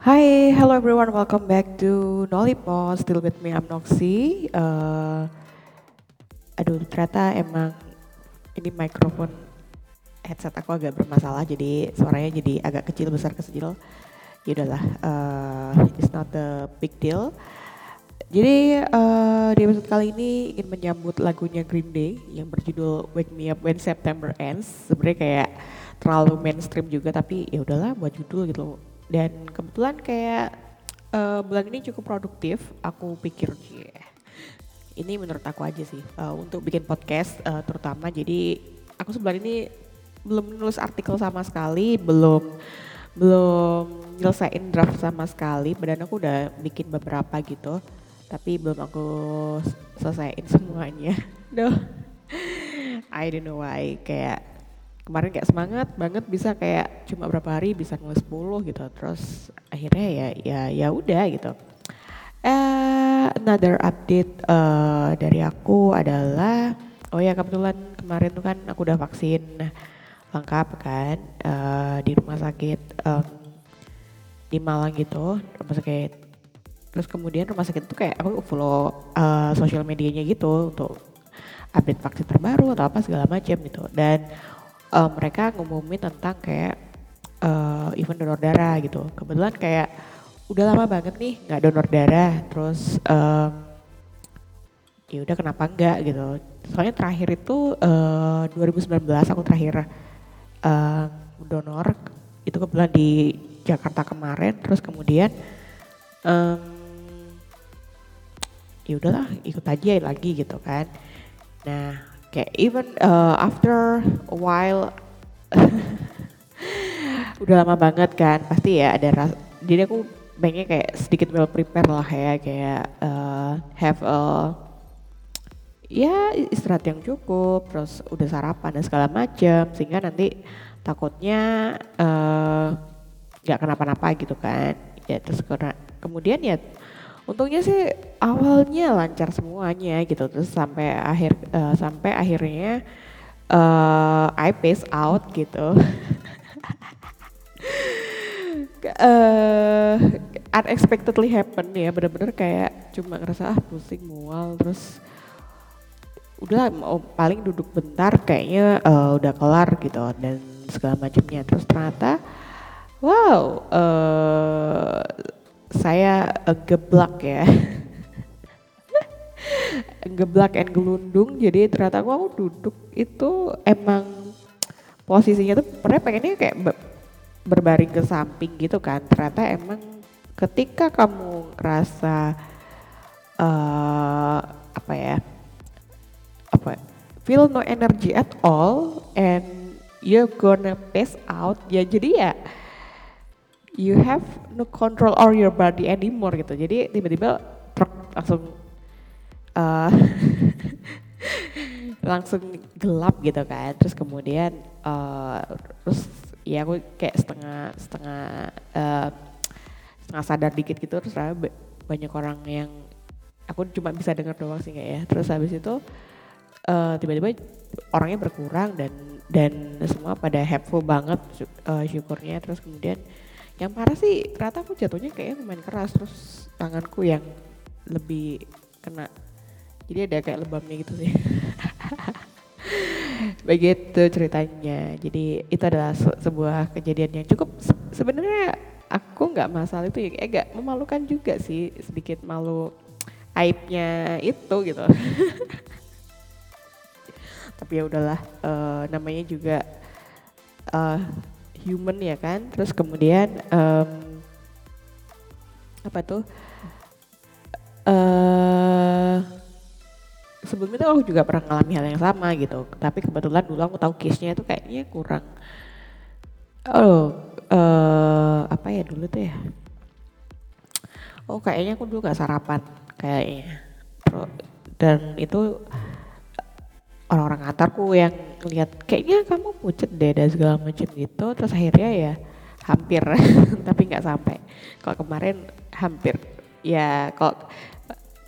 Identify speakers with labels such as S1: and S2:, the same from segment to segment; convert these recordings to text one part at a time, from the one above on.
S1: Hi, hello everyone. Welcome back to Nollypod. Still with me, I'm Noxy. Uh, aduh, ternyata emang ini mikrofon headset aku agak bermasalah, jadi suaranya jadi agak kecil besar kecil. Ya udahlah, uh, it's not a big deal. Jadi uh, di episode kali ini ingin menyambut lagunya Green Day yang berjudul Wake Me Up When September Ends. Sebenarnya kayak terlalu mainstream juga, tapi ya udahlah buat judul gitu dan kebetulan kayak uh, bulan ini cukup produktif aku pikir yeah. ini menurut aku aja sih uh, untuk bikin podcast uh, terutama jadi aku sebulan ini belum nulis artikel sama sekali belum belum nyelesain draft sama sekali badan aku udah bikin beberapa gitu tapi belum aku selesaiin semuanya Duh, I don't know why kayak kemarin kayak semangat banget bisa kayak cuma berapa hari bisa nulis 10 gitu. Terus akhirnya ya ya ya udah gitu. Uh, another update uh, dari aku adalah oh ya kebetulan kemarin tuh kan aku udah vaksin. Lengkap kan uh, di rumah sakit um, di Malang gitu rumah sakit. Terus kemudian rumah sakit itu kayak aku follow uh, sosial medianya gitu untuk update vaksin terbaru atau apa segala macam gitu. Dan uh, mereka ngumumin tentang kayak uh, event donor darah gitu. Kebetulan kayak udah lama banget nih nggak donor darah, terus um, ya udah kenapa enggak gitu. Soalnya terakhir itu uh, 2019 aku terakhir uh, donor itu kebetulan di Jakarta kemarin, terus kemudian um, ya udahlah ikut aja lagi gitu kan. Nah kayak even uh, after a while udah lama banget kan pasti ya ada ras jadi aku pengen kayak sedikit well prepare lah ya kayak uh, have a ya istirahat yang cukup terus udah sarapan dan segala macam sehingga nanti takutnya uh, nggak uh, kenapa-napa gitu kan ya terus kemudian ya untungnya sih awalnya lancar semuanya gitu. Terus sampai akhir uh, sampai akhirnya uh, I pace out gitu. Uh, unexpectedly happen ya. Bener-bener kayak cuma ngerasa ah pusing mual. Terus udah paling duduk bentar kayaknya uh, udah kelar gitu dan segala macamnya. Terus ternyata wow uh, saya uh, geblak ya. Geblak and gelundung jadi ternyata aku, aku duduk itu emang posisinya tuh pernah pengennya kayak berbaring ke samping gitu kan. Ternyata emang ketika kamu ngerasa uh, apa ya apa feel no energy at all and you're gonna pass out ya jadi ya you have no control over your body anymore gitu. Jadi tiba-tiba langsung uh, langsung gelap gitu kan. Terus kemudian uh, terus ya aku kayak setengah setengah uh, setengah sadar dikit gitu terus banyak orang yang aku cuma bisa dengar doang sih kayak ya. Terus habis itu uh, tiba-tiba orangnya berkurang dan dan semua pada helpful banget uh, syukurnya terus kemudian yang parah sih ternyata aku jatuhnya kayaknya lumayan keras terus tanganku yang lebih kena. Jadi ada kayak lebamnya gitu sih. Begitu ceritanya. Jadi itu adalah se sebuah kejadian yang cukup se sebenarnya aku nggak masalah itu ya. Kayak agak memalukan juga sih sedikit malu aibnya itu gitu. Tapi ya udahlah uh, namanya juga uh, human ya kan? Terus kemudian um, apa tuh? Uh, sebelumnya tuh aku juga pernah ngalami hal yang sama gitu. Tapi kebetulan dulu aku tahu case-nya itu kayaknya kurang oh uh, apa ya dulu tuh ya? Oh kayaknya aku dulu gak sarapan kayaknya. Dan itu orang-orang kantorku yang lihat kayaknya kamu pucet deh dan segala macam gitu. Terus akhirnya ya hampir tapi nggak sampai. Kalau kemarin hampir ya kalau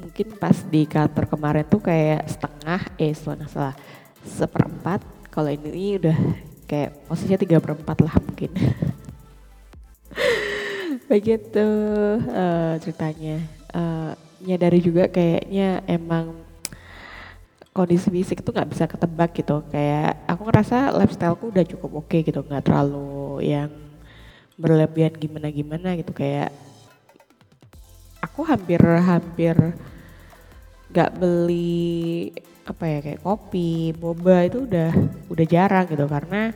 S1: mungkin pas di kantor kemarin tuh kayak setengah eh salah salah seperempat. Kalau ini udah kayak posisinya tiga perempat lah mungkin. Begitu uh, ceritanya. Uh, nyadari juga kayaknya emang kondisi fisik itu nggak bisa ketebak gitu. Kayak aku ngerasa lifestyleku udah cukup oke okay gitu nggak terlalu yang berlebihan gimana gimana gitu. Kayak aku hampir hampir nggak beli apa ya kayak kopi boba itu udah udah jarang gitu. Karena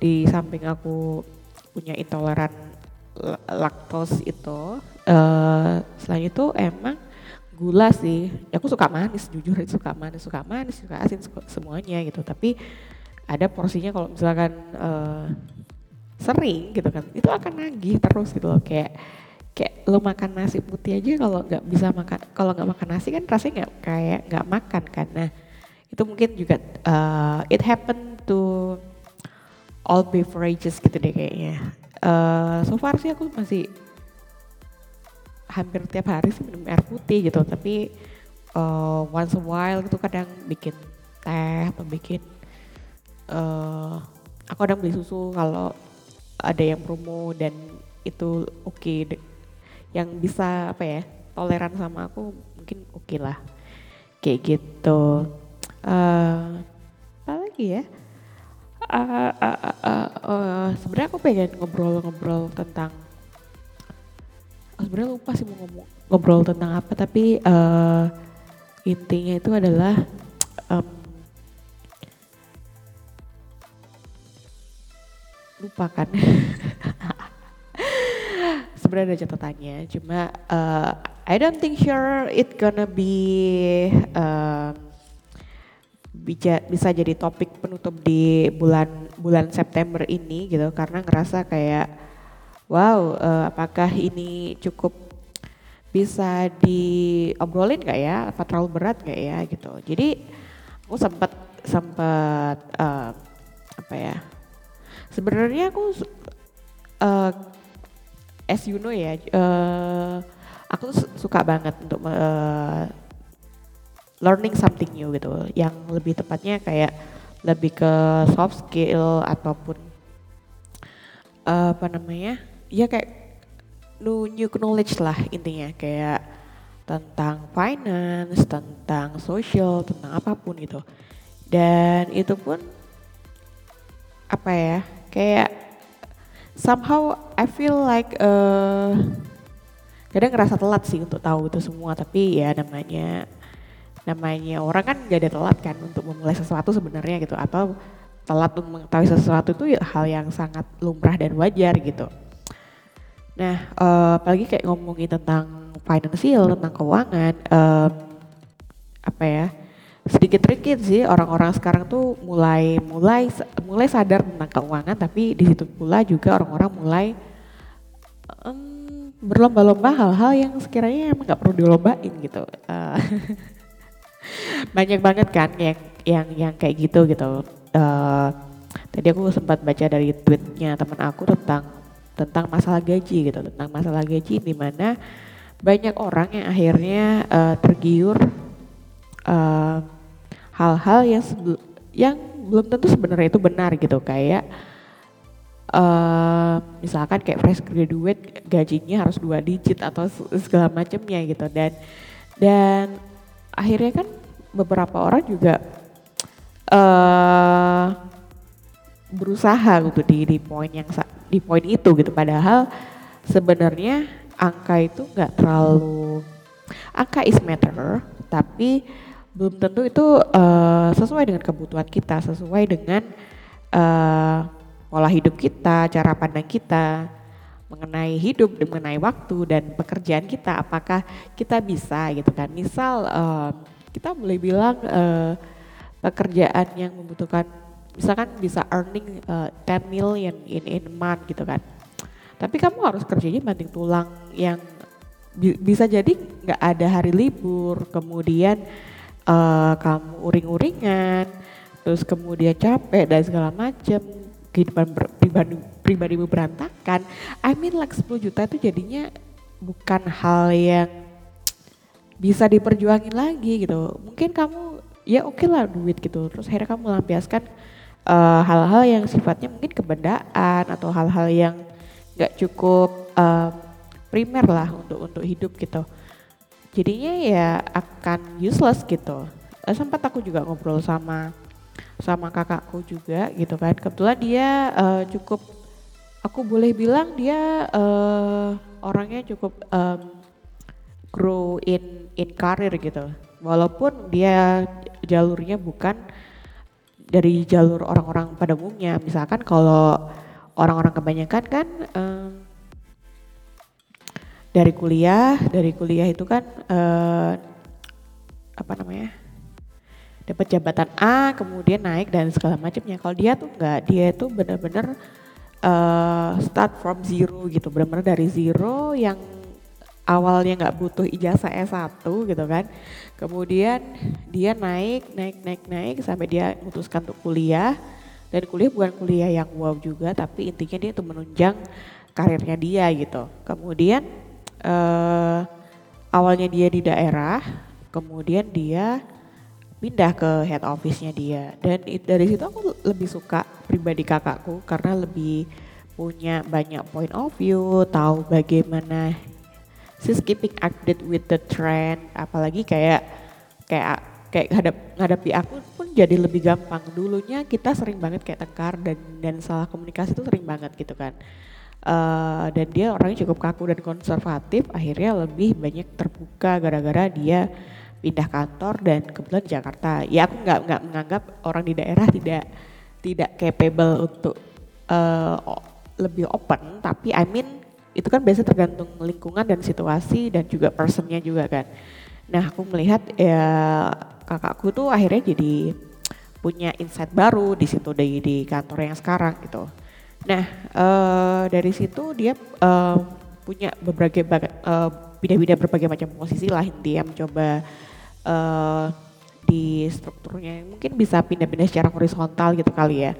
S1: di samping aku punya intoleran laktos itu uh, selain itu emang gula sih. Aku suka manis jujur suka manis suka manis suka asin semuanya gitu. Tapi ada porsinya kalau misalkan uh, sering gitu kan itu akan nagih terus gitu loh. Kayak kayak lo makan nasi putih aja kalau nggak bisa makan kalau nggak makan nasi kan rasanya nggak kayak nggak makan kan. Nah itu mungkin juga uh, it happen to all beverages gitu deh kayaknya. Uh, so far sih aku masih hampir tiap hari sih minum air putih gitu. Tapi uh, once a while gitu kadang bikin teh atau bikin uh, aku kadang beli susu kalau ada yang promo dan itu oke okay. yang bisa apa ya toleran sama aku mungkin oke okay lah. Kayak gitu. Uh, apa lagi ya? Uh, uh, uh, uh, uh, sebenarnya aku pengen ngobrol-ngobrol tentang sebenarnya lupa sih mau ngomong ngobrol tentang apa tapi uh, intinya itu adalah um, lupakan sebenarnya ada catatannya cuma uh, I don't think sure it gonna be uh, bisa bisa jadi topik penutup di bulan bulan September ini gitu karena ngerasa kayak wow uh, apakah ini cukup bisa diobrolin gak ya? Apa terlalu berat gak ya gitu. Jadi aku sempat sempat uh, apa ya? Sebenarnya aku uh, as you know ya uh, aku suka banget untuk uh, learning something new gitu. Yang lebih tepatnya kayak lebih ke soft skill ataupun uh, apa namanya ya kayak new, new knowledge lah intinya kayak tentang finance, tentang social, tentang apa pun gitu. Dan itu pun apa ya kayak somehow I feel like uh, kadang ngerasa telat sih untuk tahu itu semua tapi ya namanya namanya orang kan gak ada telat kan untuk memulai sesuatu sebenarnya gitu atau telat untuk mengetahui sesuatu itu hal yang sangat lumrah dan wajar gitu. Nah, uh, apalagi kayak ngomongin tentang financial, tentang keuangan, um, apa ya? Sedikit sedikit sih orang-orang sekarang tuh mulai mulai mulai sadar tentang keuangan, tapi di situ pula juga orang-orang mulai um, berlomba-lomba hal-hal yang sekiranya emang nggak perlu dilombain gitu. Uh, banyak banget kan yang yang yang kayak gitu gitu. Uh, tadi aku sempat baca dari tweetnya teman aku tentang tentang masalah gaji gitu, tentang masalah gaji di mana banyak orang yang akhirnya uh, tergiur eh, hal-hal yang yang belum tentu sebenarnya itu benar gitu. Kayak uh, misalkan kayak fresh graduate gajinya harus dua digit atau segala macamnya gitu. Dan dan akhirnya kan beberapa orang juga uh, berusaha gitu di di poin yang di poin itu gitu. Padahal sebenarnya angka itu nggak terlalu angka is matter tapi belum tentu itu uh, sesuai dengan kebutuhan kita sesuai dengan uh, pola hidup kita cara pandang kita mengenai hidup mengenai waktu dan pekerjaan kita. Apakah kita bisa gitu kan? Misal uh, kita boleh bilang uh, pekerjaan yang membutuhkan misalkan bisa earning uh, eh, 10 million in in month gitu kan. Tapi kamu harus kerjanya banting tulang yang bi bisa jadi nggak ada hari libur, kemudian uh, kamu uring-uringan, terus kemudian capek dan segala macam, kehidupan pribadi pribadi berantakan. I mean like 10 juta itu jadinya bukan hal yang bisa diperjuangin lagi gitu. Mungkin kamu ya oke okay lah duit gitu, terus akhirnya kamu lampiaskan hal-hal uh, yang sifatnya mungkin kebendaan atau hal-hal yang nggak cukup uh, primer lah untuk untuk hidup gitu. Jadinya ya akan useless gitu. Uh, sempat aku juga ngobrol sama sama kakakku juga gitu kan. Kebetulan dia uh, cukup aku boleh bilang dia uh, orangnya cukup um, grow in in karir gitu. Walaupun dia jalurnya bukan dari jalur orang-orang pada umumnya. Misalkan kalau orang-orang kebanyakan kan um, dari kuliah dari kuliah itu kan uh, apa namanya dapat jabatan A kemudian naik dan segala macamnya. Kalau dia tuh enggak dia itu benar-benar uh, start from zero gitu. Benar-benar dari zero yang awalnya nggak butuh ijazah S1 gitu kan. Kemudian dia naik naik naik naik sampai dia memutuskan untuk kuliah. Dan kuliah bukan kuliah yang wow juga tapi intinya dia tuh menunjang karirnya dia gitu. Kemudian uh, awalnya dia di daerah, kemudian dia pindah ke head office-nya dia. Dan dari situ aku lebih suka pribadi kakakku karena lebih punya banyak point of view, tahu bagaimana she's keeping update with the trend, apalagi kayak kayak kayak hadap ngadapi aku pun jadi lebih gampang. Dulunya kita sering banget kayak tengkar dan dan salah komunikasi itu sering banget gitu kan. Uh, dan dia orangnya cukup kaku dan konservatif akhirnya lebih banyak terbuka gara-gara dia pindah kantor dan kebetulan Jakarta. Ya aku nggak nggak menganggap orang di daerah tidak tidak capable untuk uh, lebih open tapi I mean itu kan biasa tergantung lingkungan dan situasi dan juga personnya juga kan. Nah aku melihat ya kakakku tuh akhirnya jadi punya insight baru di situ di di kantor yang sekarang gitu. Nah, uh, dari situ dia uh, punya berbagai uh, bida-bida berbagai macam posisi lah. Dia mencoba uh, di strukturnya mungkin bisa pindah-pindah secara horizontal gitu kali ya.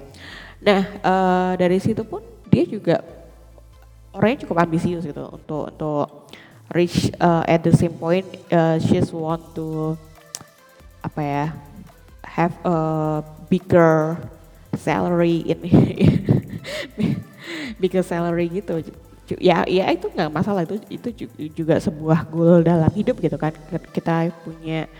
S1: Nah, uh, dari situ pun dia juga orangnya cukup ambisius gitu untuk untuk reach uh, at the same point uh, she's want to apa ya have a bigger salary in bigger salary gitu. Ya ya itu nggak masalah itu itu juga sebuah goal dalam hidup gitu kan. Kita punya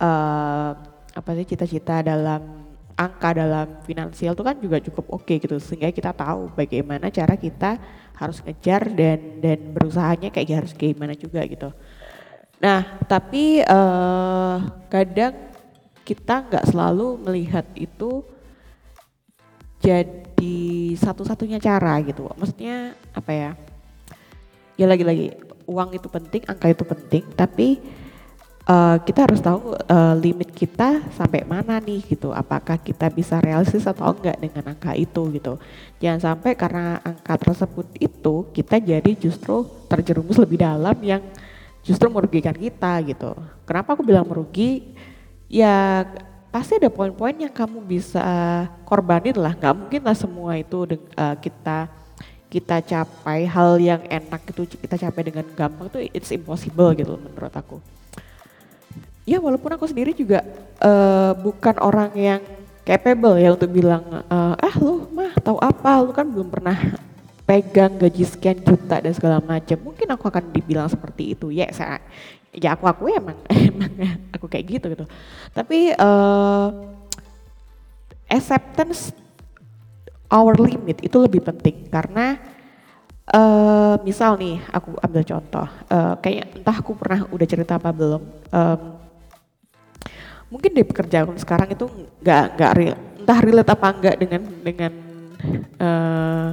S1: uh, apa sih cita-cita dalam angka dalam finansial itu kan juga cukup oke okay gitu sehingga kita tahu bagaimana cara kita harus ngejar dan dan berusahanya kayak harus gimana juga gitu. Nah tapi uh, kadang kita nggak selalu melihat itu jadi satu-satunya cara gitu. Maksudnya apa ya? Ya lagi-lagi uang itu penting, angka itu penting, tapi uh, kita harus tahu uh, limit kita sampai mana nih gitu. Apakah kita bisa realistis atau enggak dengan angka itu gitu. Jangan sampai karena angka tersebut itu kita jadi justru terjerumus lebih dalam yang justru merugikan kita gitu. Kenapa aku bilang merugi? Ya pasti ada poin-poin yang kamu bisa korbanin lah nggak mungkin lah semua itu uh, kita kita capai hal yang enak itu kita capai dengan gampang itu it's impossible gitu menurut aku ya walaupun aku sendiri juga uh, bukan orang yang capable ya untuk bilang uh, ah lu mah tahu apa? Lu kan belum pernah pegang gaji sekian juta dan segala macam mungkin aku akan dibilang seperti itu. Ya saya ya aku aku emang emang aku kayak gitu gitu. Tapi uh, acceptance our limit itu lebih penting karena uh, misal nih aku ambil contoh uh, kayak entah aku pernah udah cerita apa belum um, mungkin di pekerjaan sekarang itu nggak nggak entah relate apa enggak dengan dengan uh,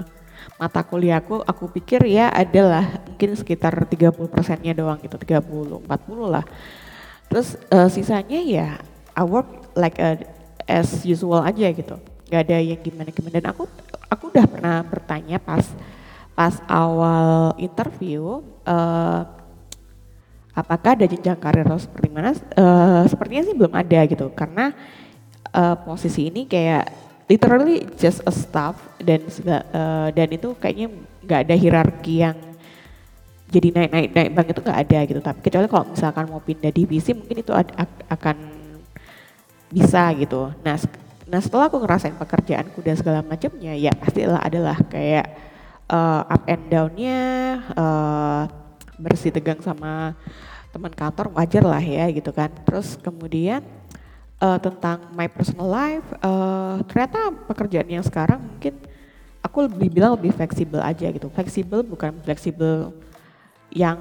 S1: mata kuliahku aku. Pikir ya adalah mungkin sekitar 30 persennya doang gitu 30 40 lah. Terus uh, sisanya ya I work like a, as usual aja gitu. Nggak ada yang gimana gimana dan aku aku udah pernah bertanya pas pas awal interview uh, apakah ada jenjang karir atau seperti mana? Uh, sepertinya sih belum ada gitu. Karena uh, posisi ini kayak literally just a staff dan uh, dan itu kayaknya nggak ada hierarki yang jadi naik naik naik banget itu nggak ada gitu. Tapi kecuali kalau misalkan mau pindah divisi mungkin itu akan bisa gitu. Nah nah setelah aku ngerasain pekerjaanku dan segala macamnya ya pastilah adalah kayak uh, up and downnya uh, bersih tegang sama teman kantor wajar lah ya gitu kan. Terus kemudian uh, tentang my personal life, uh, ternyata pekerjaan yang sekarang mungkin aku lebih bilang lebih fleksibel aja gitu. Fleksibel bukan fleksibel yang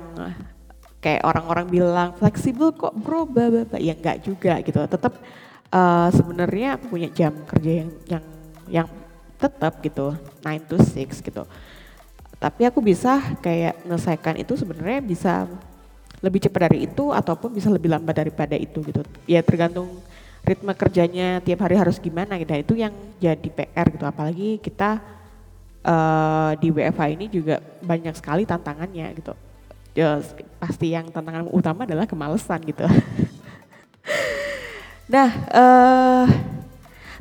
S1: kayak orang-orang bilang fleksibel kok bro, bla ya enggak juga gitu. Tetap uh, sebenarnya aku punya jam kerja yang yang yang tetap gitu 9 to 6 gitu. Tapi aku bisa kayak menyelesaikan itu sebenarnya bisa lebih cepat dari itu ataupun bisa lebih lambat daripada itu gitu. Ya tergantung ritme kerjanya tiap hari harus gimana gitu. Itu yang jadi PR gitu. Apalagi kita uh, di WFH ini juga banyak sekali tantangannya gitu. Ya, pasti yang tantangan utama adalah kemalesan gitu. nah, uh,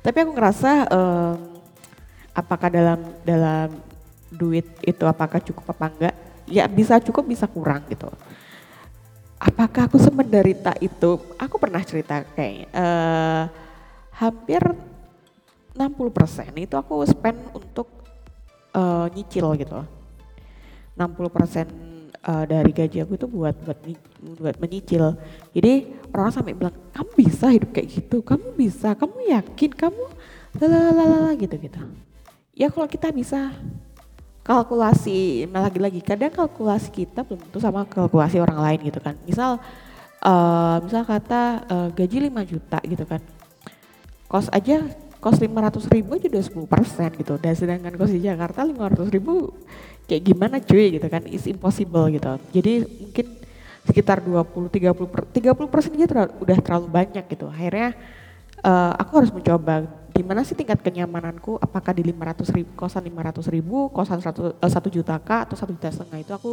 S1: tapi aku ngerasa um, apakah dalam dalam duit itu apakah cukup apa enggak? Ya bisa cukup bisa kurang gitu apakah aku semenderita itu? Aku pernah cerita kayak uh, hampir 60% itu aku spend untuk uh, nyicil gitu. 60% uh, dari gaji aku itu buat buat buat menyicil. Jadi orang sampai bilang, "Kamu bisa hidup kayak gitu? Kamu bisa? Kamu yakin? Kamu lalala gitu gitu." Ya kalau kita bisa kalkulasi nah lagi-lagi kadang kalkulasi kita belum tentu sama kalkulasi orang lain gitu kan. Misal uh, misal kata uh, gaji 5 juta gitu kan. Kos aja kos 500 ribu aja udah 10 persen gitu. Dan sedangkan kos di Jakarta 500 ribu kayak gimana cuy gitu kan is impossible gitu. Jadi mungkin sekitar 20 30 per, 30 persen aja udah terlalu banyak gitu. Akhirnya uh, aku harus mencoba gimana sih tingkat kenyamananku? Apakah di 500 ribu kosan 500 ribu kosan 1, uh, 1 juta kah atau 1 juta setengah? Itu aku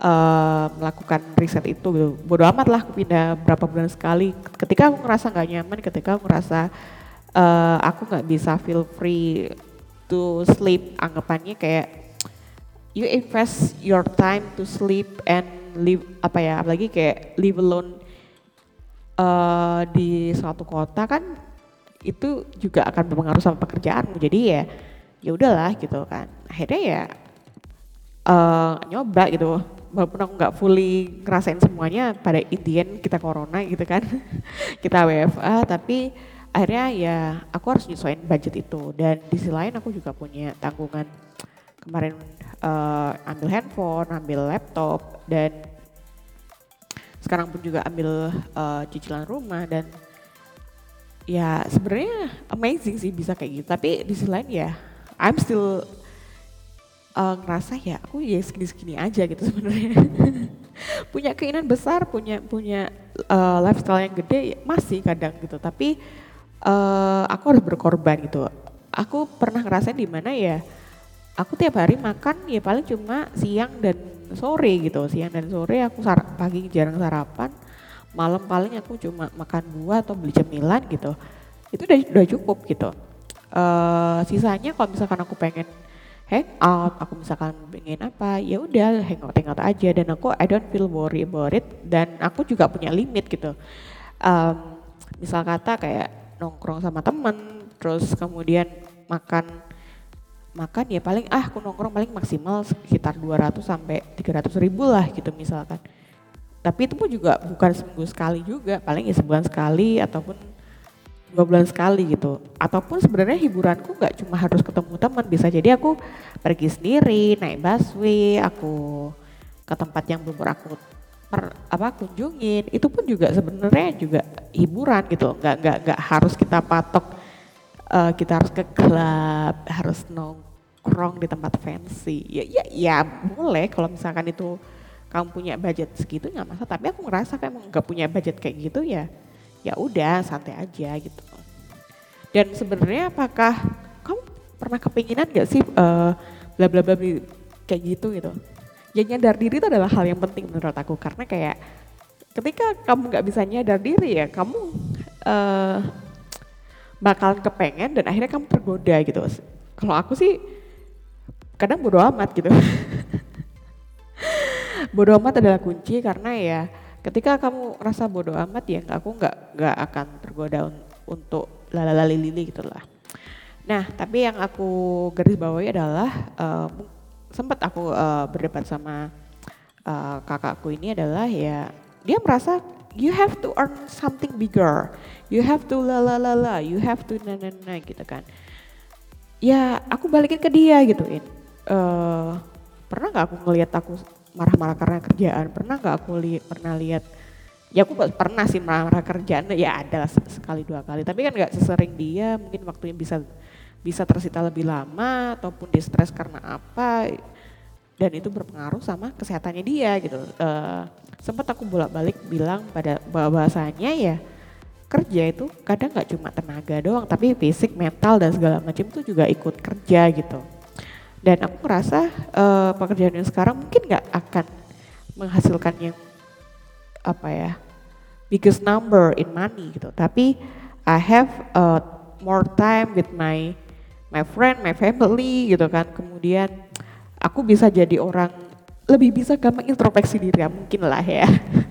S1: uh, melakukan riset itu gitu. bodo amat lah aku pindah berapa bulan sekali. Ketika aku ngerasa nggak nyaman ketika aku ngerasa uh, aku nggak bisa feel free to sleep anggapannya kayak you invest your time to sleep and live apa ya apalagi kayak live alone uh, di suatu kota kan itu juga akan berpengaruh sama pekerjaanmu. Jadi ya ya udahlah gitu kan. Akhirnya ya uh, nyoba gitu. Walaupun aku nggak fully ngerasain semuanya pada intian kita corona gitu kan. Kita WFA tapi akhirnya ya aku harus nyesuaiin budget itu. Dan di sisi lain aku juga punya tanggungan. Kemarin uh, ambil handphone ambil laptop dan sekarang pun juga ambil uh, cicilan rumah dan ya sebenarnya amazing sih bisa kayak gitu. Tapi di sisi lain ya I'm still uh, ngerasa ya aku ya segini-segini aja gitu sebenarnya. Punya keinginan besar punya punya uh, lifestyle yang gede ya masih kadang gitu. Tapi uh, aku harus berkorban gitu. Aku pernah ngerasain di mana ya aku tiap hari makan ya paling cuma siang dan sore gitu. Siang dan sore aku sar pagi jarang sarapan malam paling aku cuma makan buah atau beli cemilan gitu. Itu udah udah cukup gitu. Uh, sisanya kalau misalkan aku pengen hang out aku misalkan pengen apa ya udah hangout hangout aja. Dan aku I don't feel worry about it. Dan aku juga punya limit gitu. Um, misal kata kayak nongkrong sama temen terus kemudian makan makan ya paling ah aku nongkrong paling maksimal sekitar 200 sampai 300 ribu lah gitu misalkan tapi itu pun juga bukan seminggu sekali juga, paling ya sebulan sekali ataupun dua bulan sekali gitu. Ataupun sebenarnya hiburanku nggak cuma harus ketemu teman, bisa jadi aku pergi sendiri, naik busway, aku ke tempat yang belum aku per, apa kunjungin. Itu pun juga sebenarnya juga hiburan gitu. Nggak nggak nggak harus kita patok uh, kita harus ke klub, harus nongkrong di tempat fancy. Ya ya ya boleh kalau misalkan itu kamu punya budget segitu nggak masalah. Tapi aku ngerasa kayak nggak punya budget kayak gitu ya ya udah santai aja gitu. Dan sebenarnya apakah kamu pernah kepinginan gak sih uh, bla bla bla kayak gitu gitu? Ya nyadar diri itu adalah hal yang penting menurut aku. Karena kayak ketika kamu nggak bisa nyadar diri ya kamu uh, bakalan kepengen dan akhirnya kamu tergoda gitu. Kalau aku sih kadang bodo amat gitu bodoh amat adalah kunci karena ya ketika kamu rasa bodoh amat ya aku nggak nggak akan tergoda un, untuk lalalali lili gitu lah. Nah tapi yang aku garis bawahi adalah uh, sempat aku uh, berdebat sama uh, kakakku ini adalah ya dia merasa you have to earn something bigger, you have to la la la la, you have to na na na gitu kan. Ya aku balikin ke dia gituin. Uh, pernah nggak aku ngelihat aku marah-marah karena kerjaan? Pernah nggak aku li pernah lihat ya aku pernah sih marah-marah kerjaan ya ada sekali dua kali tapi kan nggak sesering dia mungkin waktunya bisa bisa tersita lebih lama ataupun di stres karena apa dan itu berpengaruh sama kesehatannya dia gitu. Uh, sempat aku bolak-balik bilang pada bahwasanya ya kerja itu kadang nggak cuma tenaga doang tapi fisik, mental dan segala macam itu juga ikut kerja gitu. Dan aku merasa uh, pekerjaan yang sekarang mungkin nggak akan menghasilkan yang apa ya biggest number in money gitu. Tapi I have uh, more time with my my friend, my family gitu kan. Kemudian aku bisa jadi orang lebih bisa gampang introspeksi diri ya mungkin lah ya.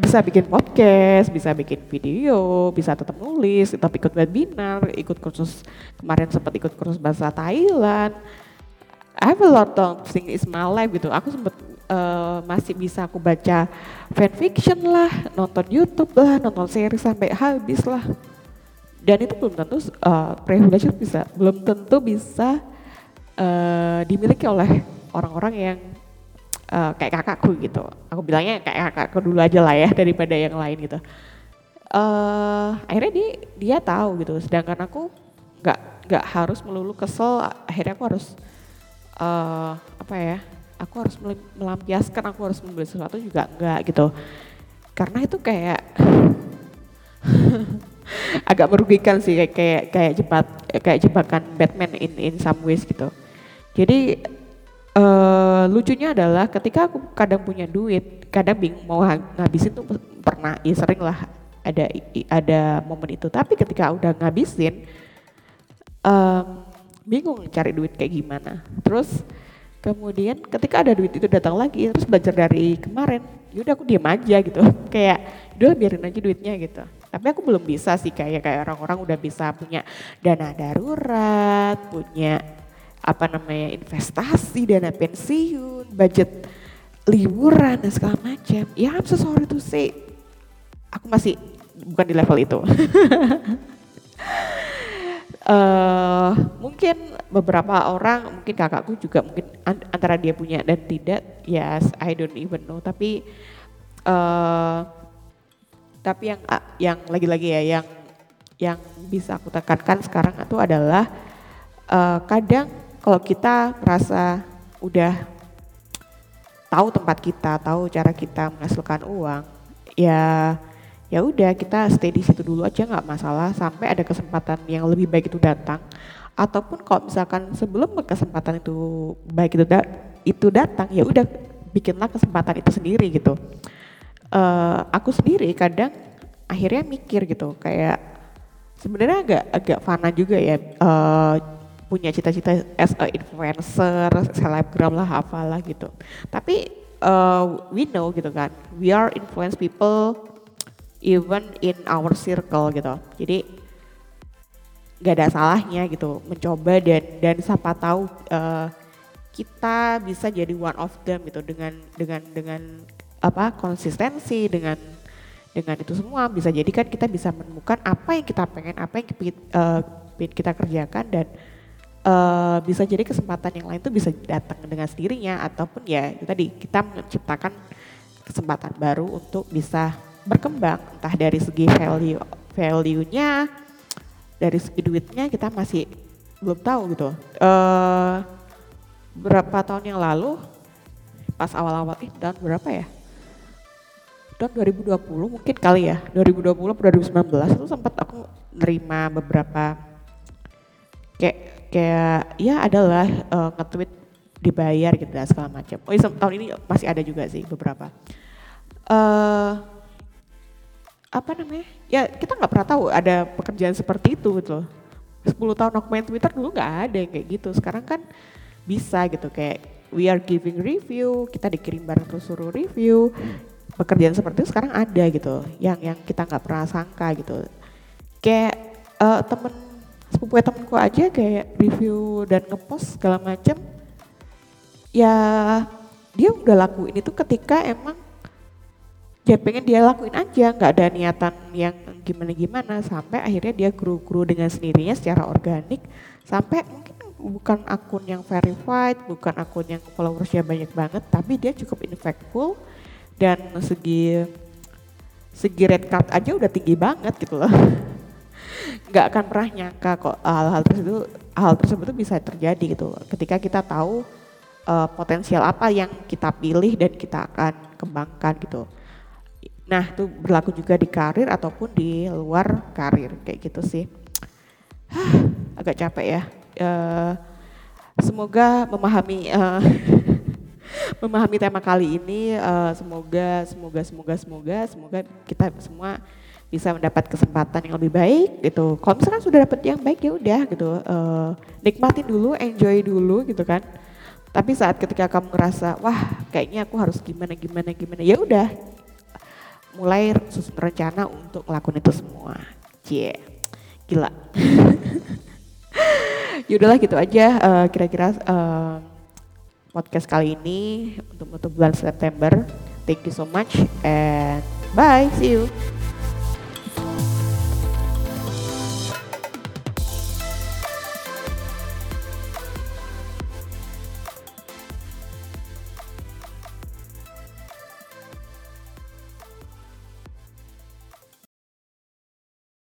S1: bisa bikin podcast, bisa bikin video, bisa tetap nulis, tetap ikut webinar, ikut kursus kemarin sempat ikut kursus bahasa Thailand. I have a lot of things in my life gitu. Aku sempat uh, masih bisa aku baca fanfiction lah, nonton YouTube lah, nonton series sampai habis lah. Dan itu belum tentu uh, bisa, belum tentu bisa uh, dimiliki oleh orang-orang yang uh, kayak kakakku gitu. Aku bilangnya kayak kakakku dulu aja lah ya daripada yang lain gitu. Uh, akhirnya dia dia tahu gitu, sedangkan aku nggak nggak harus melulu kesel. Akhirnya aku harus uh, apa ya? Aku harus melampiaskan, aku harus membeli sesuatu juga enggak gitu. Karena itu kayak agak merugikan sih kayak kayak kayak jebat kayak jebakan Batman in in some ways gitu. Jadi uh, lucunya adalah ketika aku kadang punya duit, kadang bingung mau ngabisin tuh pernah, ya sering lah ada ada momen itu. Tapi ketika udah ngabisin, um, bingung cari duit kayak gimana. Terus kemudian ketika ada duit itu datang lagi, terus belajar dari kemarin, yaudah aku diem aja gitu. Kayak, udah biarin aja duitnya gitu. Tapi aku belum bisa sih kayak kayak orang-orang udah bisa punya dana darurat, punya apa namanya investasi, dana pensiun, budget liburan dan segala macam. Ya I'm so sorry to say, aku masih bukan di level itu. uh, mungkin beberapa orang, mungkin kakakku juga mungkin antara dia punya dan tidak, yes I don't even know. Tapi uh, tapi yang yang lagi-lagi ya yang yang bisa aku tekankan sekarang itu adalah uh, kadang kalau kita merasa udah tahu tempat kita, tahu cara kita menghasilkan uang, ya ya udah kita stay di situ dulu aja nggak masalah. Sampai ada kesempatan yang lebih baik itu datang. Ataupun kalau misalkan sebelum kesempatan itu baik itu da itu datang ya udah bikinlah kesempatan itu sendiri gitu. Uh, aku sendiri kadang akhirnya mikir gitu kayak sebenarnya agak agak fana juga ya uh, punya cita-cita as a influencer, selebgram lah apalah gitu. Tapi uh, we know gitu kan, we are influence people even in our circle gitu. Jadi gak ada salahnya gitu mencoba dan dan siapa tahu uh, kita bisa jadi one of them gitu dengan dengan dengan apa konsistensi dengan dengan itu semua bisa jadi kan kita bisa menemukan apa yang kita pengen apa yang kita, uh, kita kerjakan dan uh, bisa jadi kesempatan yang lain tuh bisa datang dengan sendirinya ataupun ya itu tadi kita menciptakan kesempatan baru untuk bisa berkembang entah dari segi value value-nya dari segi duitnya kita masih belum tahu gitu. Uh, berapa tahun yang lalu pas awal-awal eh tahun berapa ya? Tahun 2020 mungkin kali ya 2020 atau 2019 itu sempat aku nerima beberapa kayak kayak ya adalah uh, nge-tweet dibayar gitu dan segala macam. Oh iya, tahun ini masih ada juga sih beberapa. Uh, apa namanya? Ya kita nggak pernah tahu ada pekerjaan seperti itu gitu. 10 tahun aku main Twitter dulu nggak ada yang kayak gitu. Sekarang kan bisa gitu kayak we are giving review, kita dikirim barang terus suruh review. Pekerjaan seperti itu sekarang ada gitu, yang yang kita nggak pernah sangka gitu. Kayak uh, temen sepupu temenku aja kayak review dan ngepost segala macem ya dia udah lakuin itu ketika emang dia pengen dia lakuin aja. Nggak ada niatan yang gimana gimana sampai akhirnya dia grow grow dengan sendirinya secara organik. Sampai mungkin bukan akun yang verified bukan akun yang followersnya banyak banget tapi dia cukup impactful. Dan segi segi red card aja udah tinggi banget gitu loh nggak akan pernah nyangka kok hal-hal tersebut hal tersebut tuh bisa terjadi gitu ketika kita tahu uh, potensial apa yang kita pilih dan kita akan kembangkan gitu Nah itu berlaku juga di karir ataupun di luar karir kayak gitu sih. Agak capek ya. Uh, semoga memahami uh, memahami tema kali ini. Uh, semoga semoga semoga semoga semoga kita semua bisa mendapat kesempatan yang lebih baik gitu. Kalau misalkan sudah dapat yang baik ya udah gitu. Uh, nikmatin dulu, enjoy dulu gitu kan. Tapi saat ketika kamu ngerasa wah kayaknya aku harus gimana gimana gimana ya udah mulai susun rencana untuk ngelakuin itu semua. Cie, yeah. gila. Yaudahlah gitu aja uh, kira-kira uh, podcast kali ini untuk menutup bulan September. Thank you so much and bye, see you.